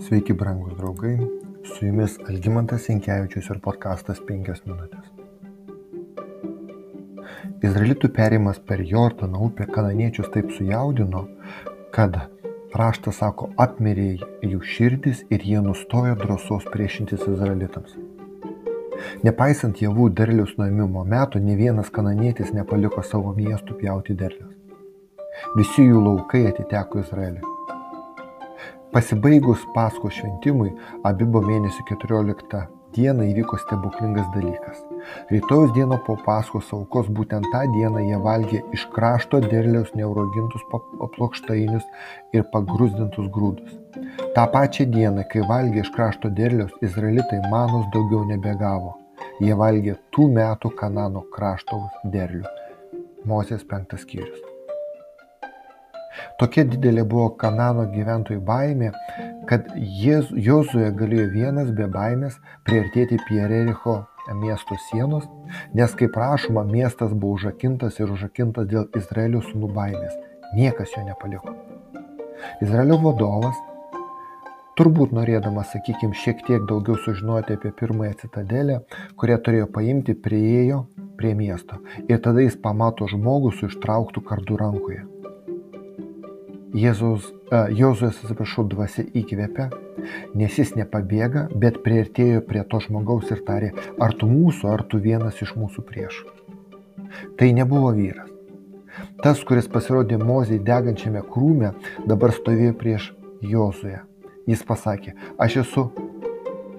Sveiki, brangūs draugai. Su jumis Algymantas Inkevičius ir podkastas 5 minutės. Izraelitų perimas per Jordaną upę kananiečius taip sujaudino, kad raštas sako, apmirė jų širdis ir jie nustojo drąsos priešintis izraelitams. Nepaisant javų derliaus nuėmimo metų, ne vienas kananietis nepaliko savo miestų pjauti derliaus. Visi jų laukai atiteko Izraeliui. Pasibaigus Paskos šventimui, Abibo mėnesio 14 dieną įvyko stebuklingas dalykas. Rytojus dieną po Paskos aukos būtent tą dieną jie valgė iš krašto derliaus neurogintus plokštainius ir pagrūzdintus grūdus. Ta pačia diena, kai valgė iš krašto derliaus, izraelitai manos daugiau nebegavo. Jie valgė tų metų Kanano krašto derlių. Mozės penktas skyrius. Tokia didelė buvo Kanano gyventojų baimė, kad Jozuė galėjo vienas be baimės priartėti prie Rericho miesto sienos, nes, kaip rašoma, miestas buvo užakintas ir užakintas dėl Izraelio sūnų baimės. Niekas jo nepaliko. Izraelio vadovas, turbūt norėdamas, sakykime, šiek tiek daugiau sužinoti apie pirmąją citadelę, kurią turėjo paimti, prieėjo prie miesto. Ir tada jis pamato žmogų su ištrauktų kardu rankoje. Jėzus, uh, Jozuės, atsiprašau, dvasia įkvėpia, nes jis nepabėga, bet prieartėjo prie to žmogaus ir tarė, ar tu mūsų, ar tu vienas iš mūsų priešų. Tai nebuvo vyras. Tas, kuris pasirodė mozei degančiame krūme, dabar stovėjo prieš Jozuę. Jis pasakė, aš esu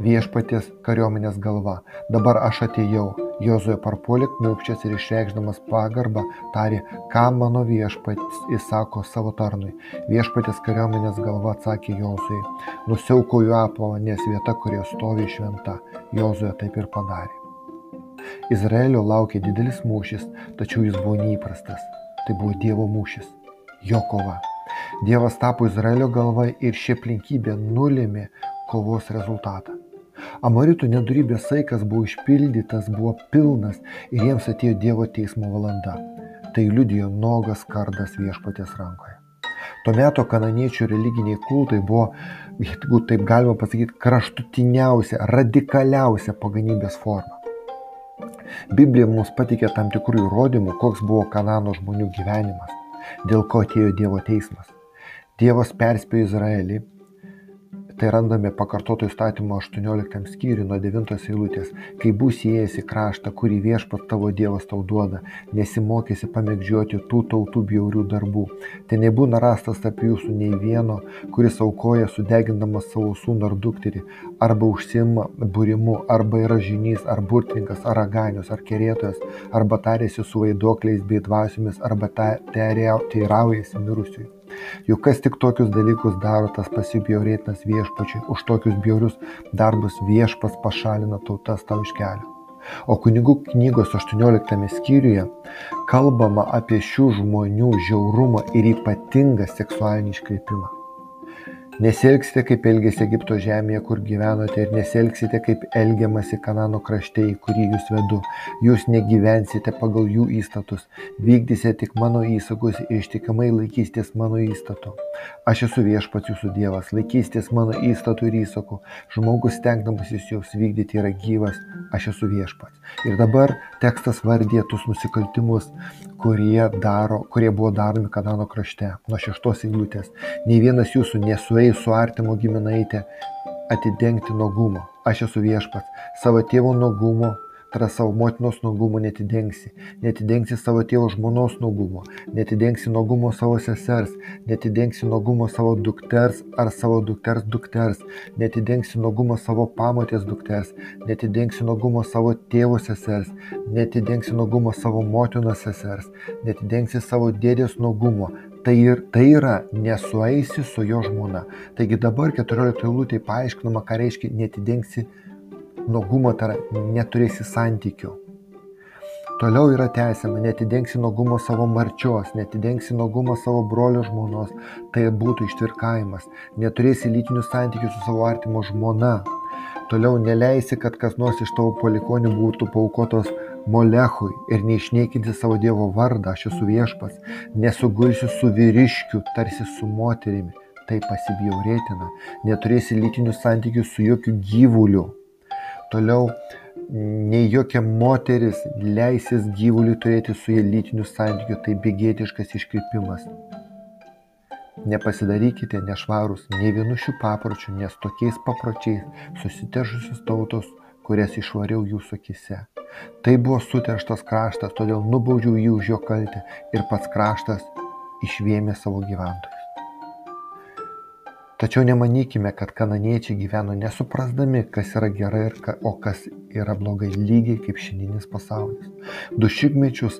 viešpaties kariuomenės galva, dabar aš atėjau, Jozuė parpuolė kniūbsčias ir išreikšdamas pagarbą tarė, ką mano viešpats įsako savo tarnui. Viešpatės kariuomenės galva atsakė Jozuė, nusiaukoju apvalą, nes vieta, kurioje stovi šventa. Jozuė taip ir padarė. Izraelio laukė didelis mūšis, tačiau jis buvo neįprastas. Tai buvo Dievo mūšis, jo kova. Dievas tapo Izraelio galva ir ši aplinkybė nulėmė kovos rezultatą. Amoritų nedorybės saikas buvo išpildytas, buvo pilnas ir jiems atėjo Dievo teismo valanda. Tai liudijo nogas kardas viešpatės rankoje. Tuo metu kananiečių religiniai kultai buvo, jeigu taip galima pasakyti, kraštutiniausia, radikaliausia paganybės forma. Biblija mums patikė tam tikrų įrodymų, koks buvo kanano žmonių gyvenimas, dėl ko atėjo Dievo teismas. Dievas perspėjo Izraelį, Tai randame pakartoto įstatymo 18 skyriui nuo 9 eilutės. Kai bus įėjęs į kraštą, kurį viešpat tavo Dievas tau duoda, nesimokėsi pamėgdžioti tų tautų bjaurių darbų. Tai nebūna rastas tarp jūsų nei vieno, kuris aukoja sudegindamas savo sūnų ar dukterį, arba užsima būrimu, arba yra žinys, ar burtininkas, ar raganius, ar kerėtojas, arba tarėsi su vaidokliais bei dvasiomis, arba teiraujasi mirusiųjų. Juk kas tik tokius dalykus daro, tas pasibjaurėtinas viešpačiui, už tokius bjaurius darbus viešpas pašalina tautas tau iš kelio. O kunigų knygos 18 skyriuje kalbama apie šių žmonių žiaurumą ir ypatingą seksualinį iškreipimą. Nesielgsite kaip elgėsi Egipto žemėje, kur gyvenote, ir nesielgsite kaip elgiamasi Kanano krašte, į kurį jūs vedu. Jūs negyvensite pagal jų įstatus, vykdysite tik mano įsakus ir ištikimai laikysitės mano įstatų. Aš esu viešpats jūsų Dievas, laikysitės mano įstatų ir įsakų. Žmogus stengdamasis juos vykdyti yra gyvas, aš esu viešpats. Ir dabar tekstas vardė tus nusikaltimus, kurie, daro, kurie buvo daromi Kanano krašte. Nuo šeštos eilutės. Nei vienas jūsų nesueis negalėjai su artimu giminaite atidengti nuogumo. Aš esu viešpats. Savo tėvo nuogumo, tai yra savo motinos nuogumo netidengsi. Netidengsi savo tėvo žmonos nuogumo. Netidengsi nuogumo savo sesers. Netidengsi nuogumo savo dukters ar savo dukters dukters. Netidengsi nuogumo savo pamotės dukters. Netidengsi nuogumo savo tėvo sesers. Netidengsi nuogumo savo motinos sesers. Netidengsi savo dėdės nuogumo Tai, ir, tai yra nesueisi su jo žmona. Taigi dabar 14 eilutė paaiškinama, ką reiškia netidengsi nuogumo, tai yra neturėsi santykių. Toliau yra tęsiama, netidengsi nuogumo savo marčios, netidengsi nuogumo savo brolio žmonos, tai būtų ištvirkavimas, neturėsi lytinių santykių su savo artimo žmona. Toliau neleisi, kad kas nors iš tavo palikonių būtų paukotos Molechui ir neišniekinti savo Dievo vardą, aš esu viešpas, nesugulsiu su vyriškiu, tarsi su moterimi, Tai pasibjaurėtina. Neturėsi lytinių santykių su jokių gyvuliu. Toliau, nei jokia moteris leisis gyvuliui turėti su jie lytinių santykių, tai begėtiškas iškreipimas. Nepasidarykite nešvarus nei vienu šių papročių, nes tokiais papročiais susitežusios tautos, kurias išvariau jūsų akise. Tai buvo suterštas kraštas, todėl nubaudžiau jį už jo kaltę ir pats kraštas išvėmė savo gyventojus. Tačiau nemanykime, kad kananiečiai gyveno nesuprasdami, kas yra gerai, ka, o kas yra blogai, lygiai kaip šiandienis pasaulis. Du šimtmečius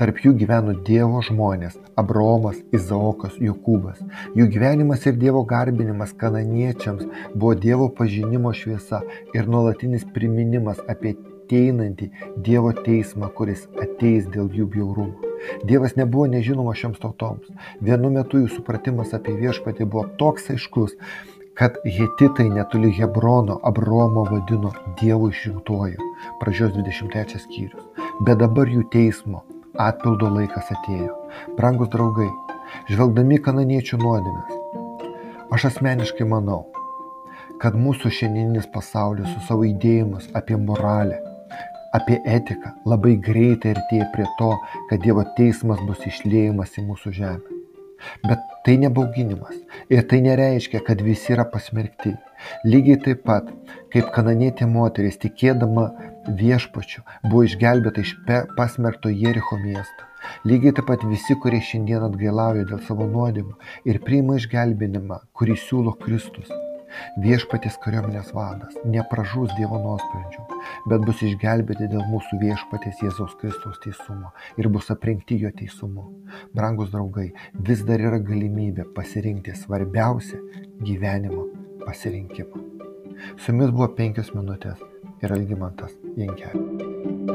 tarp jų gyveno Dievo žmonės - Abraomas, Izaokas, Jokūbas. Jų gyvenimas ir Dievo garbinimas kananiečiams buvo Dievo pažinimo šviesa ir nuolatinis priminimas apie ateinantį Dievo teismą, kuris ateis dėl jų bjaurumo. Dievas nebuvo nežinomas šioms tautoms. Vienu metu jų supratimas apie viešpatį buvo toks aiškus, kad hetitai netoli Hebrono Abromo vadino Dievo išrinktuoju. Pradžios 23 skyrius. Bet dabar jų teismo atpildo laikas atėjo. Brangus draugai, žvelgdami kananiečių nuodėmės, aš asmeniškai manau, kad mūsų šiandieninis pasaulis su savo idėjimus apie moralę, apie etiką labai greitai artėja prie to, kad Dievo teismas bus išliejimas į mūsų žemę. Bet tai nebauginimas ir tai nereiškia, kad visi yra pasmerkti. Lygiai taip pat, kaip kananėtė moteris, tikėdama viešpačiu, buvo išgelbėta iš pasmerkto Jericho miesto. Lygiai taip pat visi, kurie šiandien atgailauja dėl savo nuodėmų ir priima išgelbinimą, kurį siūlo Kristus, Viešpaties kariuomenės vadas nepražūs Dievo nuosprendžių, bet bus išgelbėti dėl mūsų viešpaties Jėzaus Kristaus teisumo ir bus aprinkti jo teisumu. Brangus draugai, vis dar yra galimybė pasirinkti svarbiausią gyvenimo pasirinkimą. Su jumis buvo penkios minutės Яральди Мантас, Янкер.